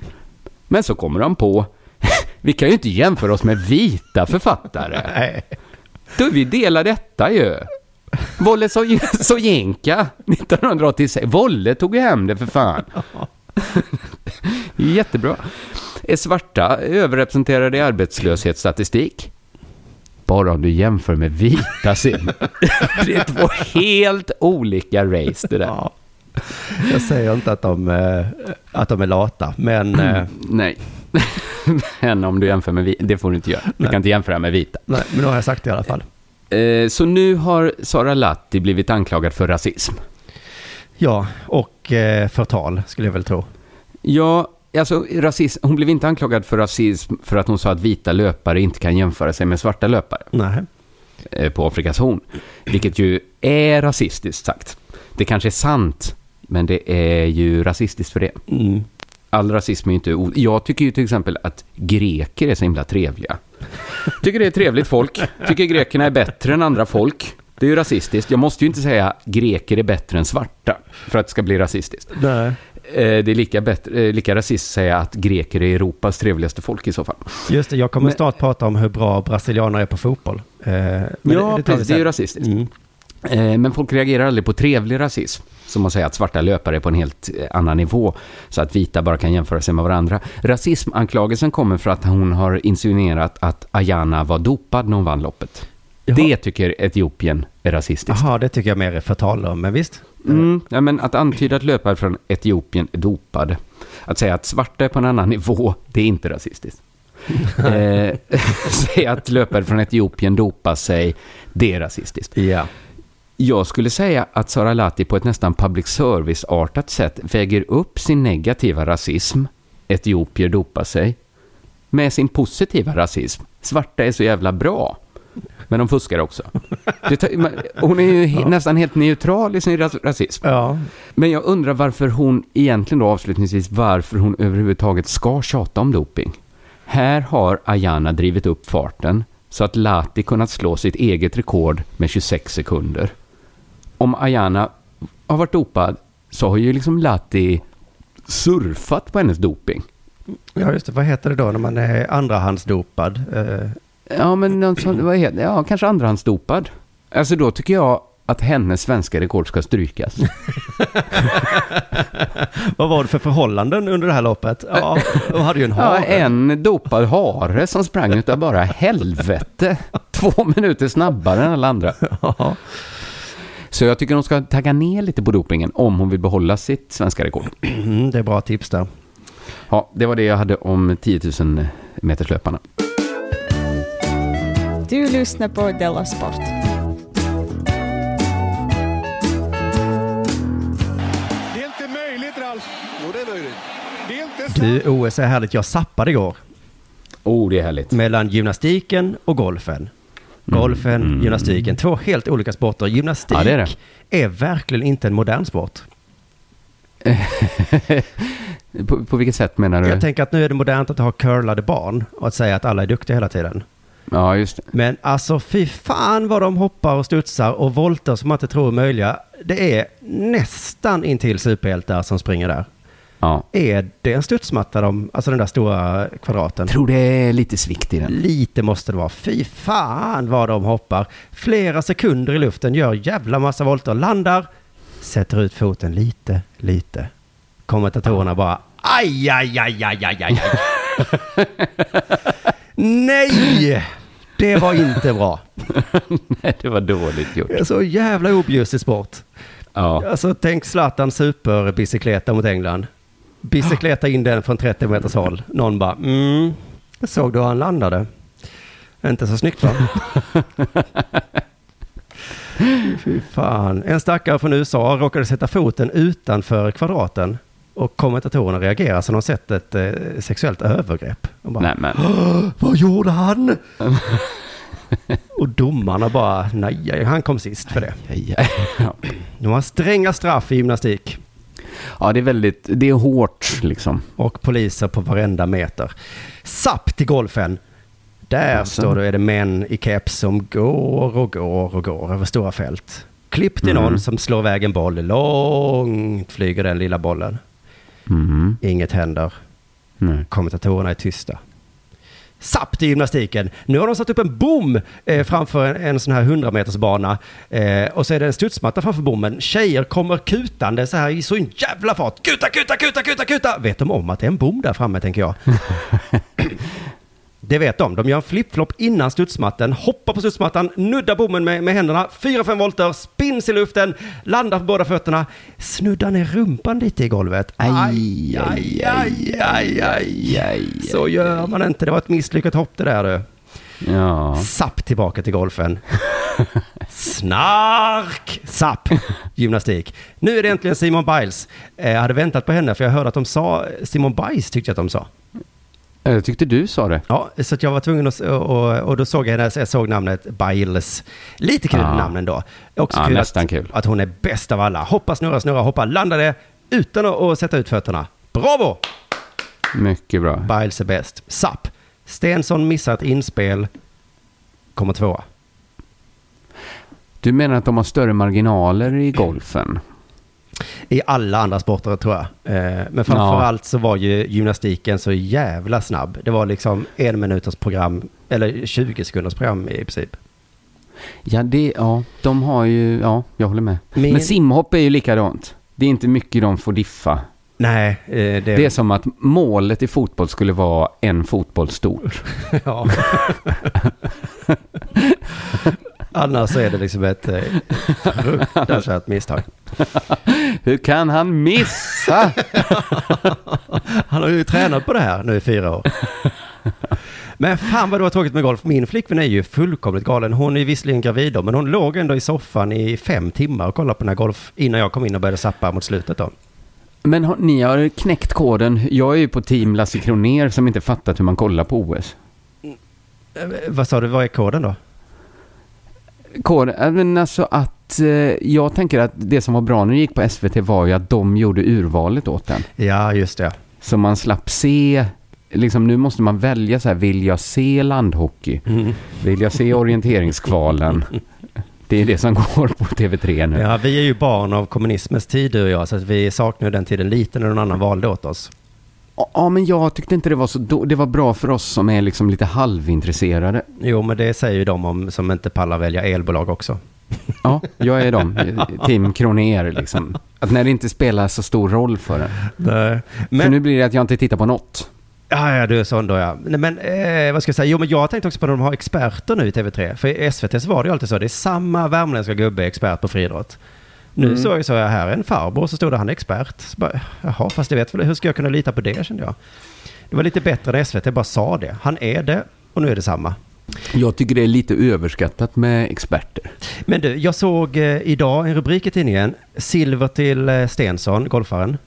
Men så kommer de på, vi kan ju inte jämföra oss med vita författare. Nej. Då vi delar detta ju. Volle Soyinka 1986. Volle tog ju hem det för fan. Jättebra. Är svarta överrepresenterade i arbetslöshetsstatistik? Bara om du jämför med vita sim. Det är två helt olika race det där. Ja. Jag säger inte att de, eh, att de är lata, men eh, Nej. Men om du jämför med vita, det får du inte göra. Du Nej. kan inte jämföra med vita. nej, men nu har jag sagt det i alla fall. Eh, Så nu har Sara Latti blivit anklagad för rasism. Ja, och eh, förtal skulle jag väl tro. Ja, alltså rasism, hon blev inte anklagad för rasism för att hon sa att vita löpare inte kan jämföra sig med svarta löpare Nej. eh, på Afrikas horn. Vilket ju är rasistiskt sagt. Det kanske är sant, men det är ju rasistiskt för det. Mm. All rasism är ju inte... Jag tycker ju till exempel att greker är så himla trevliga. Tycker det är trevligt folk. Tycker grekerna är bättre än andra folk. Det är ju rasistiskt. Jag måste ju inte säga greker är bättre än svarta för att det ska bli rasistiskt. Nej. Eh, Det är lika, bättre, eh, lika rasistiskt att säga att greker är Europas trevligaste folk i så fall. Just det, jag kommer Men- snart prata om hur bra brasilianer är på fotboll. Eh, men ja, tar vi precis. Det är ju rasistiskt. Mm. Eh, Men folk reagerar aldrig på trevlig rasism. Som att säga att svarta löpare är på en helt eh, annan nivå. Så att vita bara kan jämföra sig med varandra. Rasismanklagelsen kommer för att hon har insinuerat att Ayana var dopad när hon vann loppet. Jaha. Det tycker Etiopien är rasistiskt. Jaha, det tycker jag mer är förtal om, men visst. Mm, ja, men att antyda att löpare från Etiopien är dopade. Att säga att svarta är på en annan nivå, det är inte rasistiskt. eh, säga att löpare från Etiopien dopar sig, det är rasistiskt. Ja. Jag skulle säga att Sara Lati på ett nästan public service-artat sätt väger upp sin negativa rasism, etiopier dopar sig, med sin positiva rasism. Svarta är så jävla bra, men de fuskar också. Hon är ju he, nästan helt neutral i sin ras, rasism. Ja. Men jag undrar varför hon, egentligen då avslutningsvis, varför hon överhuvudtaget ska tjata om doping. Här har Ayana drivit upp farten så att Lati kunnat slå sitt eget rekord med 26 sekunder. Om Ayana har varit dopad så har ju liksom Lati surfat på hennes doping. ja, just det. Vad heter det då när man är andrahandsdopad? Eh, Ja, men någon sån, vad heter, ja, kanske andrahandsdopad. Alltså då tycker jag att hennes svenska rekord ska strykas. vad var det för förhållanden under det här loppet? Ja, de hade ju en Ja, hare. en dopad hare som sprang utav bara helvete. Två minuter snabbare än alla andra. Ja. Så jag tycker hon ska tagga ner lite på dopingen om hon vill behålla sitt svenska rekord. Mm, det är bra tips där. Ja, det var det jag hade om 10 000 meterslöparna. Du lyssnar på Della Sport. Det är inte möjligt, Ralf. Jo, det är möjligt. Det är inte Du, OS är härligt. Jag sappade igår Oh, det är härligt. mellan gymnastiken och golfen. Golfen, gymnastiken, två helt olika sporter. Gymnastik Mm. Ja, det är det. är verkligen inte en modern sport. på, på vilket sätt menar du? Jag tänker att nu är det modernt att ha curlade barn och att säga att alla är duktiga hela tiden. Ja, just det. Men alltså fy fan vad de hoppar och studsar och volter som man inte tror är möjliga. Det är nästan intill superhjältar som springer där. Ja. Är det en studsmatta, de, alltså den där stora kvadraten? Jag tror det är lite svikt i den. Lite måste det vara. Fy fan vad de hoppar. Flera sekunder i luften, gör jävla massa volter, landar, sätter ut foten lite, lite. Kommentatorerna bara aj, aj, aj, aj, aj, aj. Nej! Det var inte bra. Nej, det var dåligt gjort. Det är så jävla objusig sport. Ja. Alltså tänk Zlatan superbicykleta mot England. Bicykleta in den från 30 meters håll. Någon bara, mm, såg du hur han landade? Inte så snyggt va? Fy fan. En stackare från USA råkade sätta foten utanför kvadraten och kommentatorerna reagerar som de sett ett eh, sexuellt övergrepp. De bara, Nej, men. vad gjorde han? och domarna bara, nej, han kom sist för det. Aj, aj. Ja. De har stränga straff i gymnastik ja, det är väldigt, det är hårt liksom. och poliser på varenda meter. Sapp till golfen. Där Jaså? står det, är det män i keps som går och går och går över stora fält. Klipp till någon Mm. som slår iväg en boll. Långt flyger den lilla bollen. Mhm. Inget händer. Nej. Kommentatorerna är tysta. Sapp till gymnastiken. Nu har de satt upp en bom eh, framför en, en sån här 100 meters bana. Eh, och så är det en studsmatta framför bommen. Tjejer kommer kutande så här i så en jävla fart. Kuta, kuta, kuta, kuta, kuta. Vet de om att det är en bom där framme tänker jag. Det vet de. De gör en flip-flop innan studsmattan, hoppar på studsmattan, nuddar bommen med, med händerna, 4-5 volter, spins i luften, landar på båda fötterna, snuddar ner rumpan lite i golvet. Aj, aj, aj, aj, aj, aj. Så gör man inte. Det var ett misslyckat hopp det där du. Ja. Sapp tillbaka till golfen. Snark! Sapp! Gymnastik. Nu är det äntligen Simon Biles. Eh, Jag hade väntat på henne för jag hörde att de sa, Simon Biles tyckte jag att de sa. Jag tyckte du sa det. Ja, så jag var tvungen att, och, och då såg jag henne, jag såg namnet Biles. Lite kul Ja. namn ändå. Också Ja, kul, nästan att, kul. att hon är bäst av alla. Hoppa, snurra, snurra, hoppa, landade utan att, att sätta ut fötterna. Bravo! Mycket bra. Biles är bäst. Sapp. Stensson missar ett inspel. Kommer tvåa. Du menar att de har större marginaler i golfen? I alla andra sporter tror jag. Eh, Men framförallt så var ju gymnastiken så jävla snabb. Det var liksom en minuters program, eller 20 sekunders program i princip. Ja, det, ja, de har ju, ja, jag håller med. Men- Men simhopp är ju likadant. Det är inte mycket de får diffa. Nej, eh, det, Det är som att målet i fotboll skulle vara en fotboll stort. Ja. Annars är det liksom ett eh, fruktansvärt misstag. Hur kan han missa? Han har ju tränat på det här nu i fyra år. Men fan vad det var tråkigt med golf. Min flickvän är ju fullkomligt galen. Hon är visserligen gravid då, men hon låg ändå i soffan i fem timmar och kollade på den här golf innan jag kom in och började sappa mot slutet då. Men har, ni har knäckt koden. Jag är ju på team Lasse Kroner som inte fattat hur man kollar på OS. Eh, Vad sa du, vad är koden då? Äh, men alltså att eh, jag tänker att det som var bra när det gick på SVT var ju att de gjorde urvalet åt den. Ja, just det. Så man slapp se, liksom nu måste man välja så här, vill jag se landhockey? Mm. Vill jag se orienteringskvalen? Det är det som går på TV3 nu. Ja, vi är ju barn av kommunismens tid du och jag, så vi saknar den tiden lite när någon annan valde åt oss. Ja, men jag tyckte inte det var så då, Det var bra för oss som är liksom lite halvintresserade. Jo, men det säger ju de om som inte pallar välja elbolag också. Ja, jag är dem. Team Kroner liksom. Att när det inte spelar så stor roll för en. Nej. För Men, nu blir det att jag inte tittar på något. ja, ja, du är sån då ja. Nej, Men eh, vad ska jag säga? Jo, men jag tänkte också på när de har experter nu i TV3. För i SVT så var det ju alltid så. Det är samma värmländska gubbe expert på friidrott. Nu Mm. såg jag så jag här är en farbror, så stod det han är expert. Så bara, Jaha, fast det vet väl, hur ska jag kunna lita på det kände jag. Det var lite bättre när SVT bara sa det. Han är det och nu är det samma. Jag tycker det är lite överskattat med experter. Men du, jag såg eh, idag en rubrik i tidningen. Silver till eh, Stensson, golfaren.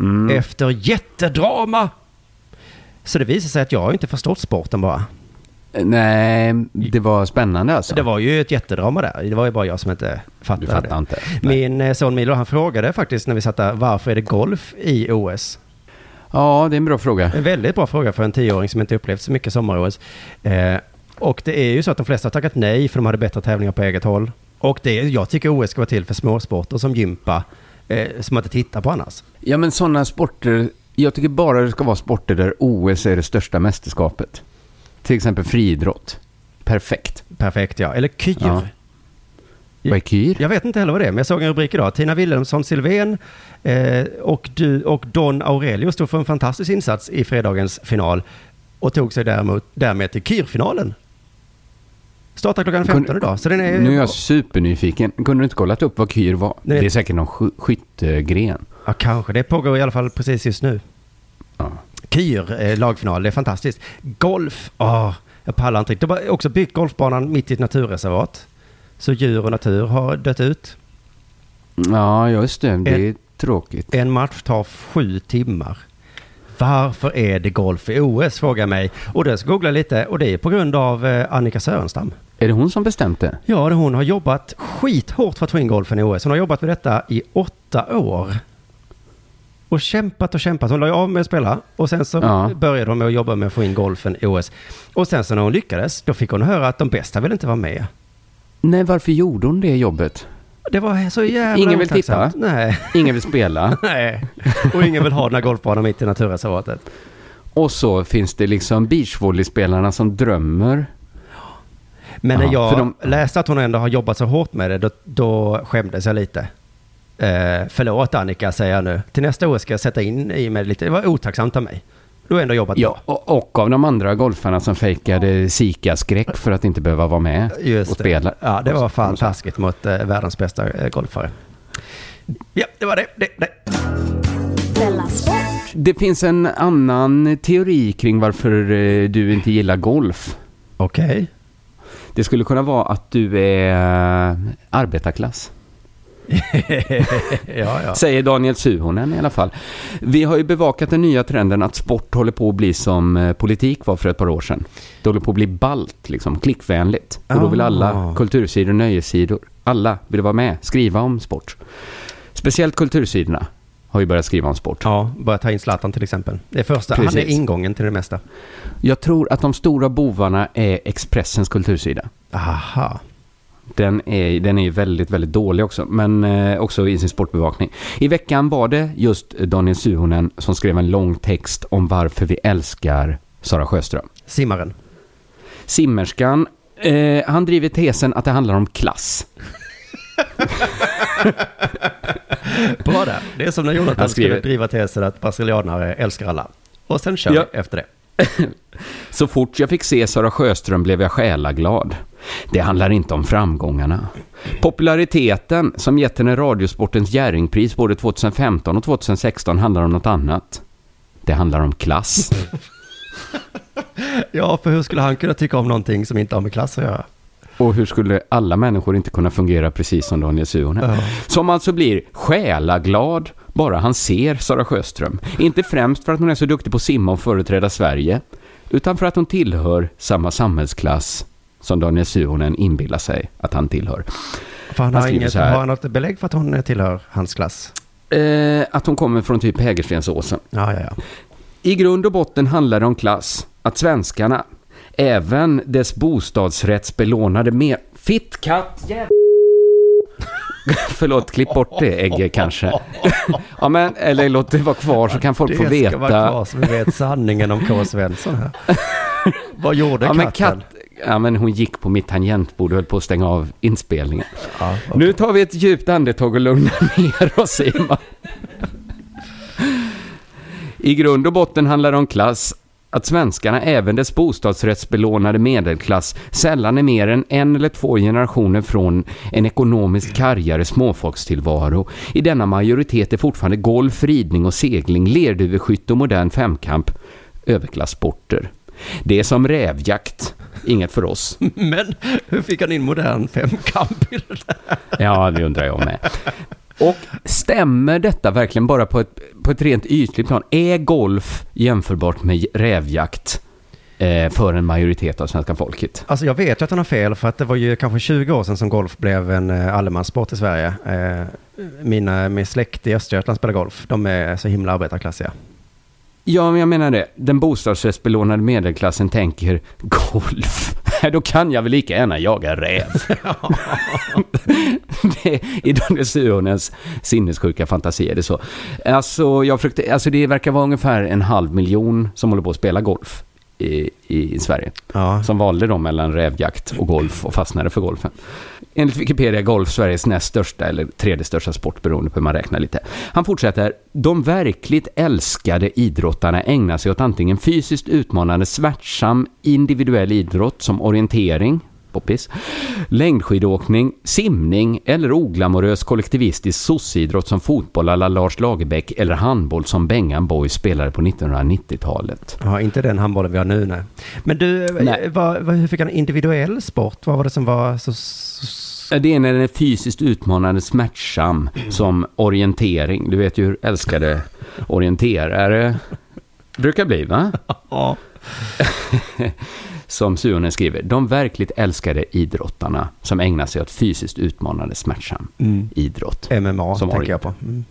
Mm. Efter jättedrama! Så det visar sig att jag inte förstått sporten bara. Nej, det var spännande alltså. Det var ju ett jättedrama där. Det var ju bara jag som inte fattade du fattar det. inte. Nej. Min eh, son Milo, han frågade faktiskt när vi satt där, varför är det golf i OS? Ja, det är en bra fråga. En väldigt bra fråga för en tioåring som inte upplevt så mycket sommar-OS. Eh, och det är ju så att de flesta har tackat nej för de hade bättre tävlingar på eget håll. Och det, jag tycker OS ska vara till för småsporter som gympa, eh, som man inte tittar på annars. Ja, men sådana sporter. Jag tycker bara det ska vara sporter där OS är det största mästerskapet. Till exempel friidrott. Perfekt. Perfekt ja. Eller kyr. Ja. Vad är kyr? Jag vet inte heller vad det är, men jag såg en rubrik idag. Tina Wilhelmsson Silven eh, och, du, och Don Aurelio stod för en fantastisk insats i fredagens final och tog sig däremot, därmed till kyrfinalen. Startar klockan 15 idag, så den är... Nu är jag supernyfiken. Kunde du inte kollat upp vad kyr var? Nej. Det är säkert någon sk- skyttegren. Ja, kanske. Det pågår i alla fall precis just nu. Ja. Kyr, eh, lagfinal, det är fantastiskt. Golf, åh, jag pallar inte riktigt. De har också byggt golfbanan mitt i ett naturreservat. Så djur och natur har dött ut. ja, just det. Det är tråkigt. En match tar sju timmar. Varför är det golf i OS, frågar jag mig. Och det ska googla lite och det är på grund av eh, Annika Sörenstam. Är det hon som bestämt det? Ja, det- hon har jobbat skithårt för att få in golfen i OS. Hon har jobbat med detta i åtta år. Och kämpat och kämpat. Hon la av med att spela och sen så Ja. började hon med att jobba med att få in golfen i OS. Och sen så när hon lyckades, då fick hon höra att de bästa vill inte vara med. Nej, varför gjorde hon det jobbet? Det var så jävla Ingen vill otacksamt. Nej. Ingen vill spela. Nej. Och ingen vill ha den här golfbanan mitt i naturreservatet. Och så finns det liksom beachvolleyspelarna som drömmer. Men när Ja, jag de- läste att hon ändå har jobbat så hårt med det, då, då skämdes jag lite. Eh, förlåt Annika, säger jag nu. Till nästa år ska jag sätta in i mig lite. Det var otacksamt av mig. Du har ändå jobbat Ja, och, och av de andra golfarna som fejkade Zika-skräck för att inte behöva vara med. Just och det. spela. Ja, det var fan taskigt mot eh, världens bästa eh, golfare. Ja, det var det. det, det. Det finns en annan teori kring varför eh, du inte gillar golf. Okej. Det skulle kunna vara att du är eh, arbetarklass. ja, ja. Säger Daniel Suhonen i alla fall. Vi har ju bevakat den nya trenden att sport håller på att bli som eh, politik var för ett par år sedan. Det håller på att bli ballt, liksom, klickvänligt. Och då vill alla Ah. kultursidor nöjessidor, alla vill vara med, skriva om sport. Speciellt kultursidorna har ju börjat skriva om sport. Ja, bara ta in Zlatan till exempel. Det är första, han är Precis. ingången till det mesta. Jag tror att de stora bovarna är Expressens kultursida. Aha. Den är, den är ju väldigt, väldigt dålig också, men eh, också i sin sportbevakning. I veckan var det just Daniel Suhonen som skrev en lång text om varför vi älskar Sara Sjöström. Simmaren. Simmerskan, eh, han driver tesen att det handlar om klass. Bra där. Det är som när Jonathan skulle driva tesen att brasilianare älskar alla. Och sen kör Ja. vi efter det. Så fort jag fick se Sara Sjöström blev jag själaglad. Det handlar inte om framgångarna. Populariteten som gett henne Radiosportens Jerringpris både 2015 och 2016 handlar om något annat. Det handlar om klass. Ja, för hur skulle han kunna tycka om någonting som inte har med klass att göra? Och hur skulle alla människor inte kunna fungera precis som Daniel Suhonen? Ja. Som alltså blir själaglad bara han ser Sara Sjöström. Inte främst för att hon är så duktig på att simma och företräda Sverige, utan för att hon tillhör samma samhällsklass som Daniel Suhonen inbillar sig att han tillhör. För han Han har, inget, har han något belägg för att hon tillhör hans klass? Eh, att hon kommer från typ Hägerstensåsen. Ja, ja, ja. I grund och botten handlar det om klass. Att svenskarna, även dess bostadsrättsbelånade med... Fittkatt, jävla... Förlåt, klipp bort det ägget kanske. ja, men, eller låt det vara kvar så kan folk få Det veta. ska vara kvar så vi vet sanningen om K. Svensson här. Vad gjorde ja, katten? katt, ja, men hon gick på mitt tangentbord och höll på att stänga av inspelningen. Ja, Nu tar vi ett djupt andetag och lugnar ner oss, Simon. I grund och botten handlar det om klass. Att svenskarna, även dess bostadsrättsbelånade medelklass, sällan är mer än en eller två generationer från en ekonomiskt kargare småfolkstillvaro. I denna majoritet är fortfarande golf, ridning och segling, lerduveskytte och modern femkamp överklassporter. Det är som rävjakt, inget för oss. Men hur fick han in modern femkamp i det där? Ja, det undrar jag med. Och stämmer detta verkligen bara på ett, på ett rent ytligt plan? Är golf jämförbart med rävjakt eh, för en majoritet av svenska folket? Alltså jag vet ju att han har fel för att det var ju kanske 20 år sedan som golf blev en eh, allemanssport i Sverige. Eh, mina, min släkt i Östergötland spelar golf. De är så himla arbetarklassiga. Ja, men jag menar det. Den bostadsrättsbelånade medelklassen tänker golf. Då kan jag väl lika gärna jaga räv. det, I Daniel Suhonens sinnessjuka fantasi är det så. Alltså, jag fruktar, alltså det verkar vara ungefär en halv miljon som håller på att spela golf i, i Sverige. Ja. Som valde då mellan rävjakt och golf och fastnade för golfen. Enligt Wikipedia är golf Sveriges näst största eller tredje största sport beroende på hur man räknar lite. Han fortsätter. De verkligt älskade idrottarna ägnar sig åt antingen fysiskt utmanande smärtsam individuell idrott som orientering, poppis, längdskidåkning, simning eller oglamorös kollektivistisk sosseidrott som fotboll alla Lars Lagerbäck eller handboll som Bengan Boys spelade på 1990-talet. Ja, inte den handbollen vi har nu nej. Men du, eh, Nej. vad, vad, hur fick han individuell sport? Vad var det som var så Det är när den är fysiskt utmanande smärtsam som orientering. Du vet ju hur älskade orienterare brukar bli, va? ja. Som Suhonen skriver. De verkligt älskade idrottarna som ägnar sig åt fysiskt utmanande smärtsam Mm. idrott. MMA Som tänker jag på. Mm.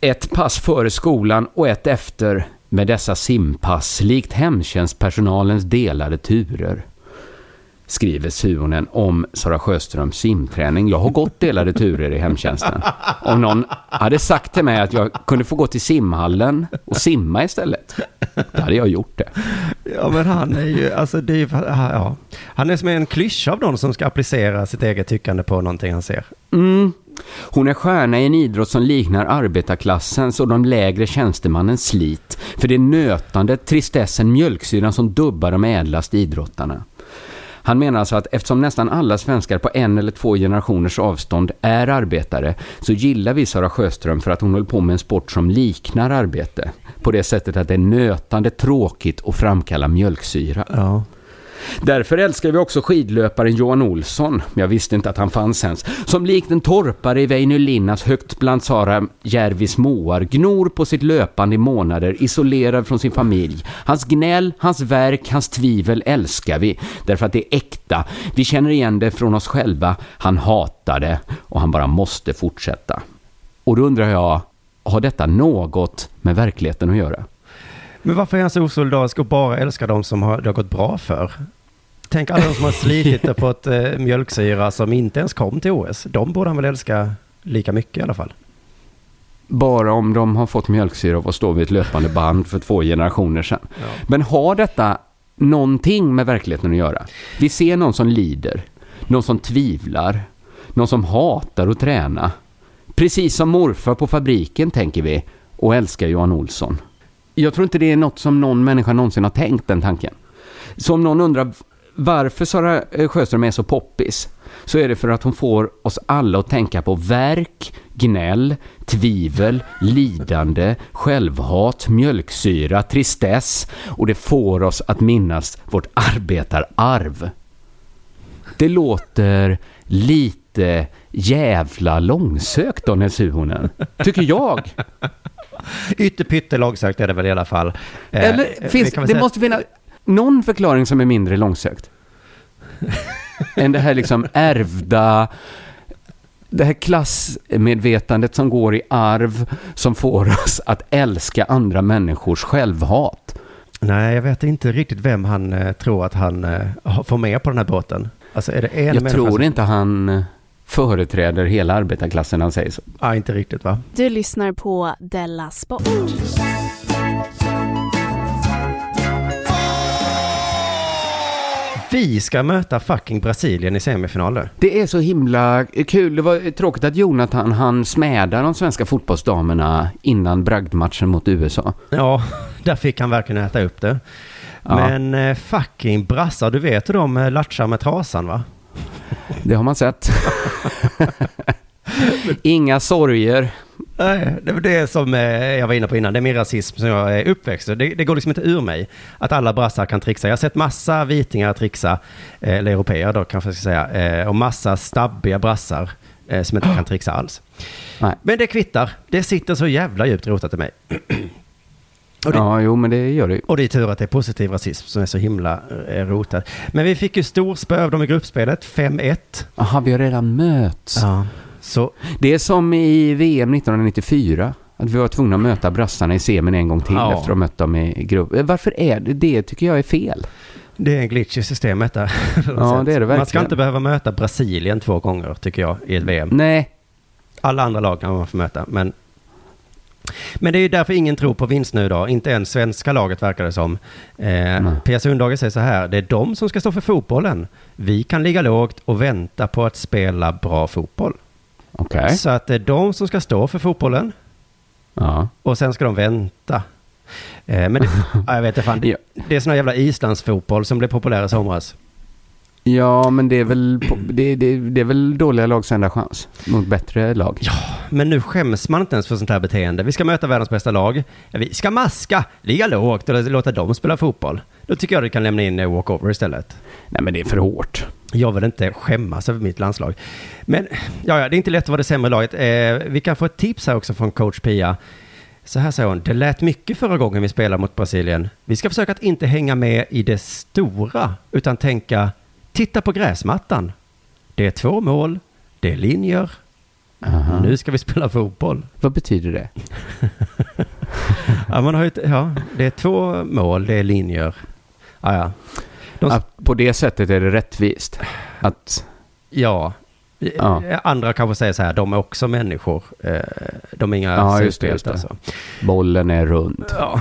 Ett pass före skolan och ett efter med dessa simpass likt hemtjänstpersonalens delade turer. Skriver Suhonen om Sara Sjöströms simträning. Jag har gått delade turer i hemtjänsten. Om någon hade sagt till mig att jag kunde få gå till simhallen och simma istället. Då hade jag gjort det. Ja, men han är ju, alltså det är ju, ja. Han är som en klyscha av någon som ska applicera sitt eget tyckande på någonting han ser. Mm. Hon är stjärna i en idrott som liknar arbetarklassens och de lägre tjänstemannens slit. För det är nötande, tristessen, mjölksyran som dubbar de ädlaste idrottarna. Han menar alltså att eftersom nästan alla svenskar på en eller två generationers avstånd är arbetare så gillar vi Sara Sjöström för att hon håller på med en sport som liknar arbete. På det sättet att det är nötande, tråkigt och framkallar mjölksyra. Ja. Därför älskar vi också skidlöparen Johan Olsson, jag visste inte att han fanns ens, som likt en torpare i Väinö Linnas högt bland Sara Järvis moar gnor på sitt löpande i månader, isolerad från sin familj. Hans gnäll, hans verk, hans tvivel älskar vi, därför att det är äkta. Vi känner igen det från oss själva. Han hatar det och han bara måste fortsätta. Och då undrar jag, har detta något med verkligheten att göra? Men varför är han så osolidarisk och bara älskar de som har, det har gått bra för? Tänk alla de som har slitit och fått eh, mjölksyra som inte ens kom till OS. De borde han väl älska lika mycket i alla fall. Bara om de har fått mjölksyra av att stå vid ett löpande band för två generationer sedan. Men har detta någonting med verkligheten att göra? Vi ser någon som lider, någon som tvivlar, någon som hatar att träna. Precis som morfar på fabriken tänker vi och älskar Johan Olsson. Jag tror inte det är något som någon människa någonsin har tänkt den tanken. Så om någon undrar varför Sara eh, Sjöström är så poppis så är det för att hon får oss alla att tänka på verk, gnäll, tvivel, lidande, självhat, mjölksyra, tristess och det får oss att minnas vårt arbetararv. Det låter lite jävla långsökt Daniel Suhonen, tycker jag. Ytterpytte långsökt är det väl i alla fall. Eh, Eller vi finns, det säga- måste finnas någon förklaring som är mindre långsökt. än det här liksom ärvda, det här klassmedvetandet som går i arv, som får oss att älska andra människors självhat. Nej, jag vet inte riktigt vem han eh, tror att han eh, får med på den här båten. Alltså är det en Jag tror som... inte han eh, företräder hela arbetarklassen han säger så. Ja, inte riktigt va? Du lyssnar på Della Sport. Vi ska möta fucking Brasilien i semifinaler. Det är så himla kul. Det var tråkigt att Jonathan han smädar de svenska fotbollsdamerna innan bragdmatchen mot USA. Ja, där fick han verkligen äta upp det. Ja. Men eh, fucking brassar, du vet hur de eh, latchar med trasan va? Det har man sett. Inga sorger. Nej, det var det som eh, jag var inne på innan. Det är min rasism som jag är uppväxt det, det går liksom inte ur mig. Att alla brassar kan trixa. Jag har sett massa vitingar trixa, eh, eller europeer då kanske jag ska säga, eh, och massa stabbiga brassar som inte kan trixa alls. Nej. Men det kvittar. Det sitter så jävla djupt rotat i mig. Och det- Ja, jo, men det gör det ju. Och det är tur att det är positiv rasism som är så himla eh, rotad. Men vi fick ju stor spö av dem i gruppspelet, 5-1. Jaha, vi har redan möts. Ja. Så Det är som i VM 1994. Att vi var tvungna att möta brassarna i semin en gång till Ja. efter att ha mött dem i grupp. Eh, Varför är det det? tycker jag är fel. det är en glitch i systemet där. Ja, det är det Man ska verkligen. inte behöva möta Brasilien två gånger, tycker jag, i ett VM. Nej, Alla andra lag kan man få möta, men... Men det är ju därför ingen tror på vinst nu då. Inte ens svenska laget verkar det som. Eh. Pia Sundhage säger så här. Det är de som ska stå för fotbollen. Vi kan ligga lågt och vänta på att spela bra fotboll. okej. Så att det är de som ska stå för fotbollen. Ja. Och sen ska de vänta. Eh, men det, ja, jag vet inte fan. Det, det är sån här jävla islandsfotboll som blev populär i somras. Ja, men det är väl, på- det, det, det är väl dåliga lags enda chans mot bättre lag. Ja, men nu skäms man inte ens för sånt här beteende. Vi ska möta världens bästa lag. Vi ska maska, ligga lågt och låta dem spela fotboll. Då tycker jag du kan lämna in eh, walkover istället. Nej, men det är för hårt. Jag vill inte skämmas över mitt landslag. Men ja, ja, det är inte lätt att vara det sämre laget. Eh, vi kan få ett tips här också från coach Pia. Så här säger hon, det lät mycket förra gången vi spelade mot Brasilien. Vi ska försöka att inte hänga med i det stora, utan tänka, titta på gräsmattan. Det är två mål, det är linjer, Aha. nu ska vi spela fotboll. Vad betyder det? Ja, man har ju, ja, det är två mål, det är linjer. Ja, ja. De, på det sättet är det rättvist. Att, ja. Ja. Andra kanske säger så här, de är också människor. Eh, De är inga Ja, just det, just det. Så. bollen är rund. Ja.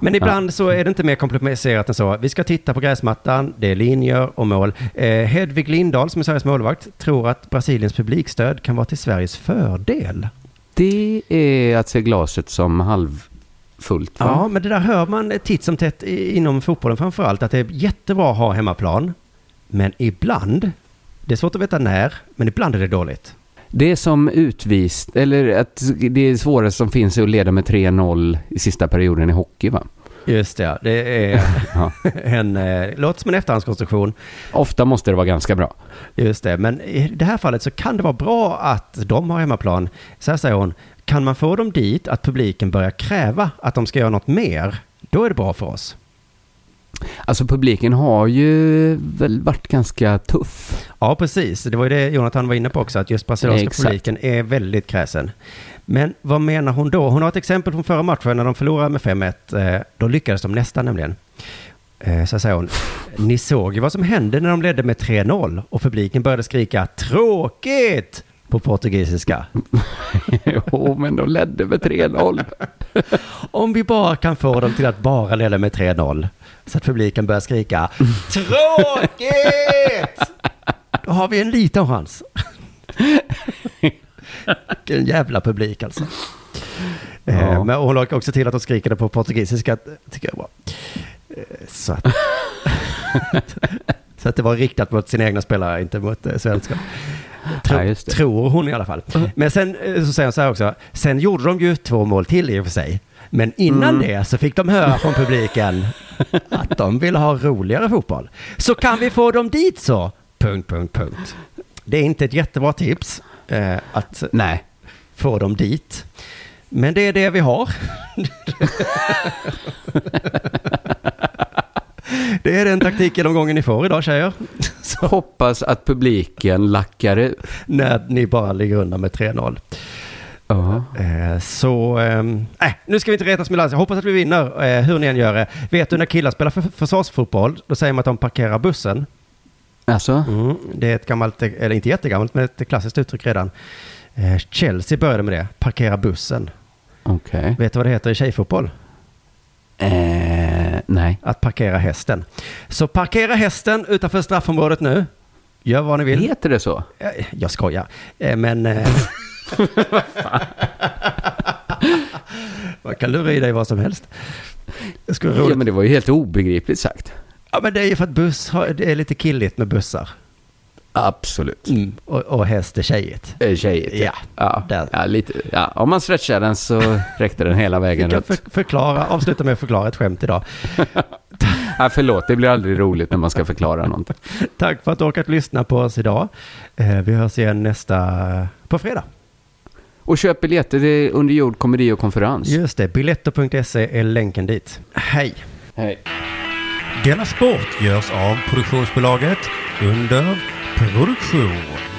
Men ibland så är det inte mer komplicerat än så. Vi ska titta på gräsmattan, det är linjer och mål. Eh, Hedvig Lindahl, som är Sveriges målvakt, tror att Brasiliens publikstöd kan vara till Sveriges fördel. Det är att se glaset som halvfullt. Va? Ja, men det där hör man titt som tätt inom fotbollen framför allt, att det är jättebra att ha hemmaplan. Men ibland, det är svårt att veta när, men ibland är det dåligt. Det är som utvist, eller att det svåraste som finns är att leda med 3-0 i sista perioden i hockey va? Just det, det är en, eh, låter som en efterhandskonstruktion. Ofta måste det vara ganska bra. Just det, men i det här fallet så kan det vara bra att de har hemmaplan. Så här säger hon, kan man få dem dit att publiken börjar kräva att de ska göra något mer, då är det bra för oss. Alltså publiken har ju väl varit ganska tuff. Ja, precis. Det var ju det Jonathan var inne på också, att just brasilianska Exakt. publiken är väldigt kräsen. Men vad menar hon då? Hon har ett exempel från förra matchen när de förlorade med 5-1. Eh, Då lyckades de nästan nämligen. Eh, Så säger hon, ni såg ju vad som hände när de ledde med 3-0 och publiken började skrika tråkigt på portugisiska. jo, men de ledde med 3-0. Om vi bara kan få dem till att bara leda med 3-0 så att publiken börjar skrika tråkigt! Då har vi en liten chans. Vilken jävla publik alltså. Eh, Ja. Men hon lade också till att de skriker det på portugisiska, tycker jag bra. Eh, Så att, så att det var riktat mot sina egna spelare, inte mot eh, svenska. Tro, Ja, tror hon i alla fall. Men sen eh, så säger hon så här också, sen gjorde de ju två mål till i och för sig. Men innan det så fick de höra från publiken att de vill ha roligare fotboll. Så kan vi få dem dit så? Punkt, punkt, punkt. Det är inte ett jättebra tips eh, att Nej. få dem dit. Men det är det vi har. det är den taktiken ni får idag tjejer. Så Hoppas att publiken lackar ur. när ni bara ligger undan med 3-0. Eh, så, ehm, äh, nu ska vi inte retas med landet. Jag hoppas att vi vinner, eh, hur ni än gör det. Vet du när killar spelar för försvarsfotboll, då säger man att de parkerar bussen. Alltså? Mm, det är ett gammalt, eller inte jättegammalt, men ett klassiskt uttryck redan. Eh, Chelsea började med det, parkera bussen. Okej. Vet du vad det heter i tjejfotboll? Eh, nej. Att parkera hästen. Så parkera hästen utanför straffområdet nu. Gör vad ni vill. Heter det så? Eh, Jag skojar. Men... Man kan lura i dig vad som helst. Skulle roligt. Ja, men det var ju helt obegripligt sagt. Ja, men det är ju för att buss har, det är lite killigt med bussar. Absolut. Och, och häst är tjejigt. Eh, Tjejigt. Ja, Ja, där. ja, lite. Ja, om man stretchar den så räckte den hela vägen runt. för, förklara, avsluta med att förklara ett skämt idag. Ja, förlåt, det blir aldrig roligt när man ska förklara någonting. Tack för att du orkat lyssna på oss idag. Eh, vi hörs igen nästa, på fredag. Och köp biljetter till Under jord komedi och konferens. Just det, biletto.se är länken dit. Hej! Hej. Denna sport görs av produktionsbolaget under produktion.